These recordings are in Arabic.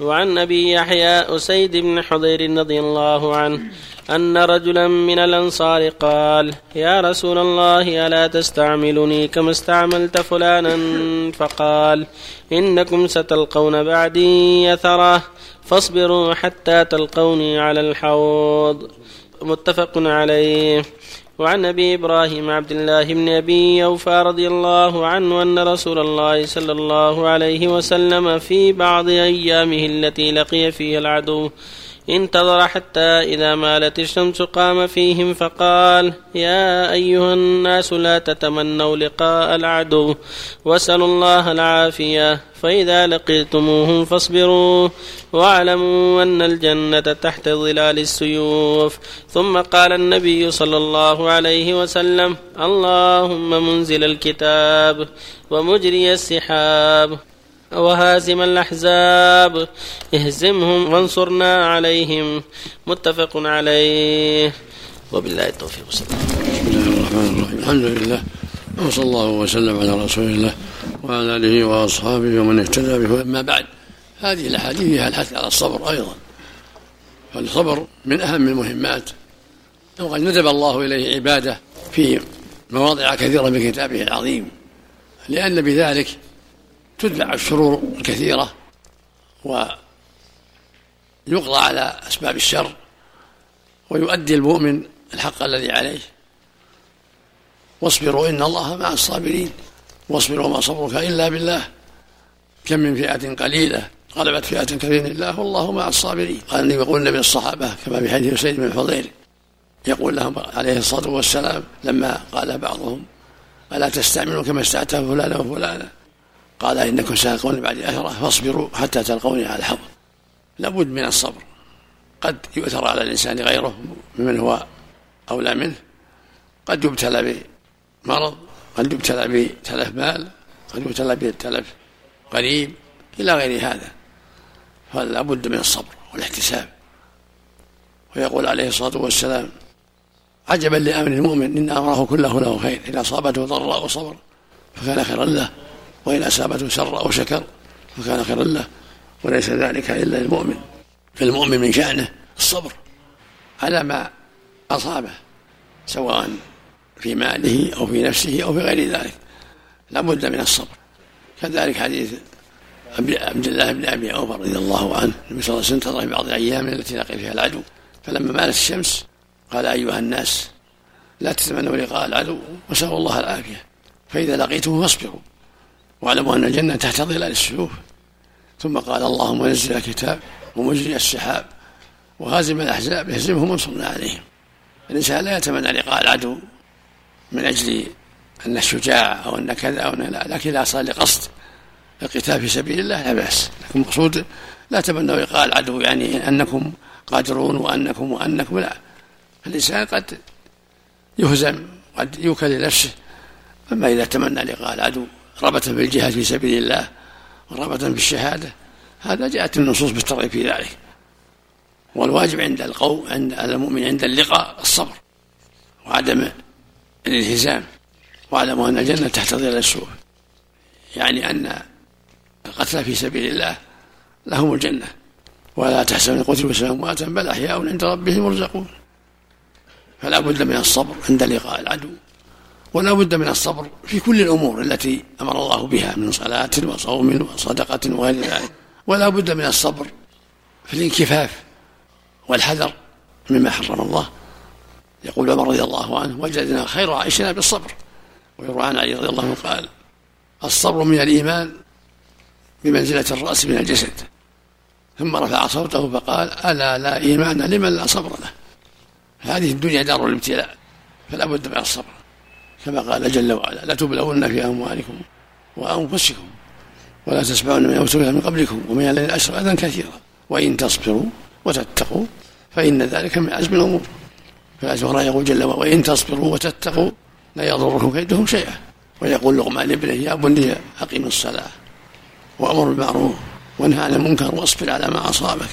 وعن أبي يحيى أسيد بن حضير رضي الله عنه أن رجلا من الأنصار قال يا رسول الله ألا تستعملني كما استعملت فلانا؟ فقال إنكم ستلقون بعدي يثرة فاصبروا حتى تلقوني على الحوض. متفق عليه. وعن أبي إبراهيم عبد الله بن أبي اوفى رضي الله عنه أن رسول الله صلى الله عليه وسلم في بعض أيامه التي لقي فيها العدو انتظر حتى إذا مالت الشمس قام فيهم فقال يا أيها الناس لا تتمنوا لقاء العدو واسألوا الله العافية فإذا لقيتموهم فاصبروا واعلموا أن الجنة تحت ظلال السيوف. ثم قال النبي صلى الله عليه وسلم اللهم منزل الكتاب ومجري السحاب. وهازم الأحزاب. اهزمهم وانصرنا عليهم. متفق عليه. وبالله التوفيق بسم الله الرحمن الرحيم. الحمد لله. وصلى الله وسلم على رسول الله وعلى آله وأصحابه ومن اهتدى به. أما بعد هذه الأحاديث فيها الحث على الصبر أيضا. فالصبر من أهم المهمات. وقد ندب الله إليه عبادة في مواضع كثيرة من كتابه العظيم. لأن بذلك تدفع الشرور الكثيرة ويقضى على أسباب الشر ويؤدي المؤمن الحق الذي عليه. واصبروا إن الله مع الصابرين. واصبروا وما صبرك إلا بالله. كم من فئة قليلة غلبت فئة كثيرة. الله والله مع الصابرين. قال النبي يقول النبي الصحابة كما في حديث سيد بن الحضير يقول لهم عليه الصلاة والسلام لما قال بعضهم ألا تستعملوا كما استعتى فلانا وفلانا قال إنكم ساقون بعد أثرة فاصبروا حتى تلقوني على الحوض لابد من الصبر. قد يؤثر على الإنسان غيره ممن هو أولى منه. قد يبتلى بمرض قد يبتلى بتلف مال قد يبتلى بتلف قريب إلى غير هذا. فلا بد من الصبر والاحتساب. ويقول عليه الصلاة والسلام عجبا لأمر المؤمن إن أمره كله له خير إذا أصابته ضراء وصبر فكان خيرا له. وإن أصابته سر أو شكر فكان خيرا له وليس ذلك إلا للمؤمن. فالمؤمن من شأنه الصبر على ما أصابه سواء في ماله أو في نفسه أو في غير ذلك. لا بد من الصبر. كذلك حديث عبد الله بن أبي اوفى رضي الله عنه النبي صلى الله عليه وسلم في بعض الأيام التي لقي فيها العدو. فلما مالت الشمس قال أيها الناس لا تتمنوا لقاء العدو وسألوا الله العافية. فإذا لقيتم فاصبروا. واعلموا أن الجنة تحت ظلال السيوف. ثم قال اللهم نزل الكتاب ومجري السحاب وهازم الأحزاب اهزمهم وانصرنا عليهم. الإنسان لا يتمنى لقاء العدو من أجل أن شجاع أو أن كذا أو أن لا لكن إذا صار لقصد القتال في سبيل الله لا بأس. لكن المقصود لا تمنوا لقاء العدو يعني أنكم قادرون وأنكم وأنكم لا. الإنسان قد يهزم قد يوكل لنفسه أما إذا تمنى لقاء العدو رغبة في الجهاد في سبيل الله ورغبة في الشهادة هذا جاءت النصوص بالترغيب في ذلك. والواجب عند القوم عند المؤمن عند اللقاء الصبر وعدم الالتزام واعلموا أن الجنة تحت ظل السوء. يعني أن القتلى في سبيل الله لهم الجنة. ولا تحسبن قتلوا سواء امواتا بل أحياء عند ربهم يرزقون. فلا بد من الصبر عند لقاء العدو. ولا بد من الصبر في كل الأمور التي أمر الله بها من صلاة وصوم وصدقة وغير ذلك. ولا بد من الصبر في الانكفاف والحذر مما حرم الله. يقول عمر رضي الله عنه وجدنا خير عيشنا بالصبر. ويروى عن علي رضي الله عنه قال الصبر من الإيمان بمنزلة الرأس من الجسد. ثم رفع صوته فقال ألا لا إيمان لمن لا صبر له. هذه الدنيا دار الابتلاء فلا بد من الصبر. كما قال جل وعلا لا تبلون في أموالكم وأنفسكم ولا تسمعون من اوتوا من قبلكم ومن الذين اشركوا أذى كثيرا وإن تصبروا وتتقوا فإن ذلك من عزم الأمور. فالأجر يقول جل وعلا وإن تصبروا وتتقوا لا يضركم كيدهم شيئا. ويقول لقمان لابنه يا بني أقم الصلاة وأمر بالمعروف وانهى عن المنكر واصبر على ما أصابك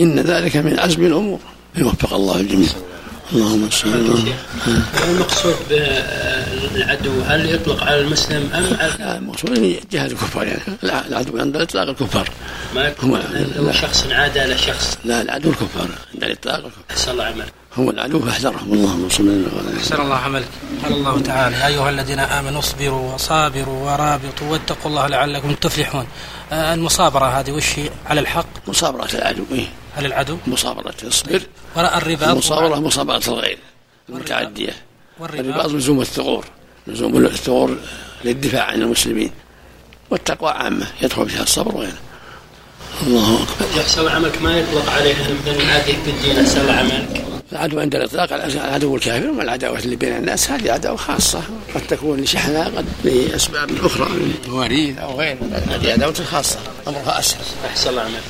إن ذلك من عزم الأمور. يوفق الله الجميع. اللهم صل على المقصود بالعدو هل يطلق على المسلم أم على المقصود جهاد الكفار يعني. لا العدو عند الاطلاق الكفار. ما يكون لو شخص عاد على شخص. لا العدو الكفار عند الاطلاق الكفار. أحسن الله عمل هو العدو فاحذرهم. اللهم صل على أحسن الله عملك. قال الله تعالى يا أيها الذين آمنوا اصبروا وصابروا ورابطوا واتقوا الله لعلكم تفلحون. آه، المصابرة هذه وش هي؟ على الحق؟ مصابرة العدو. إيه؟ على العدو؟ مصابرة اصبر وراء الرباط؟ المصابرة مصابرة الغير المتعدية. الرباط والرباط لزوم الثغور لزوم الثغور للدفاع عن المسلمين والتقوى عامة يدخل فيها الصبر وغيره الله أكبر. الله عملك ما يطلق عليه مثلا عادي في الدين احسن الله عملك؟ العدو عند الإطلاق العدو الكافر وما العداوة اللي بين الناس هذه عداوة خاصة قد تكون لشحناء قد لأسباب أخرى من مواريث أو غيره هذه عداوة خاصة أمرها أسهل. أحسن الله عملك.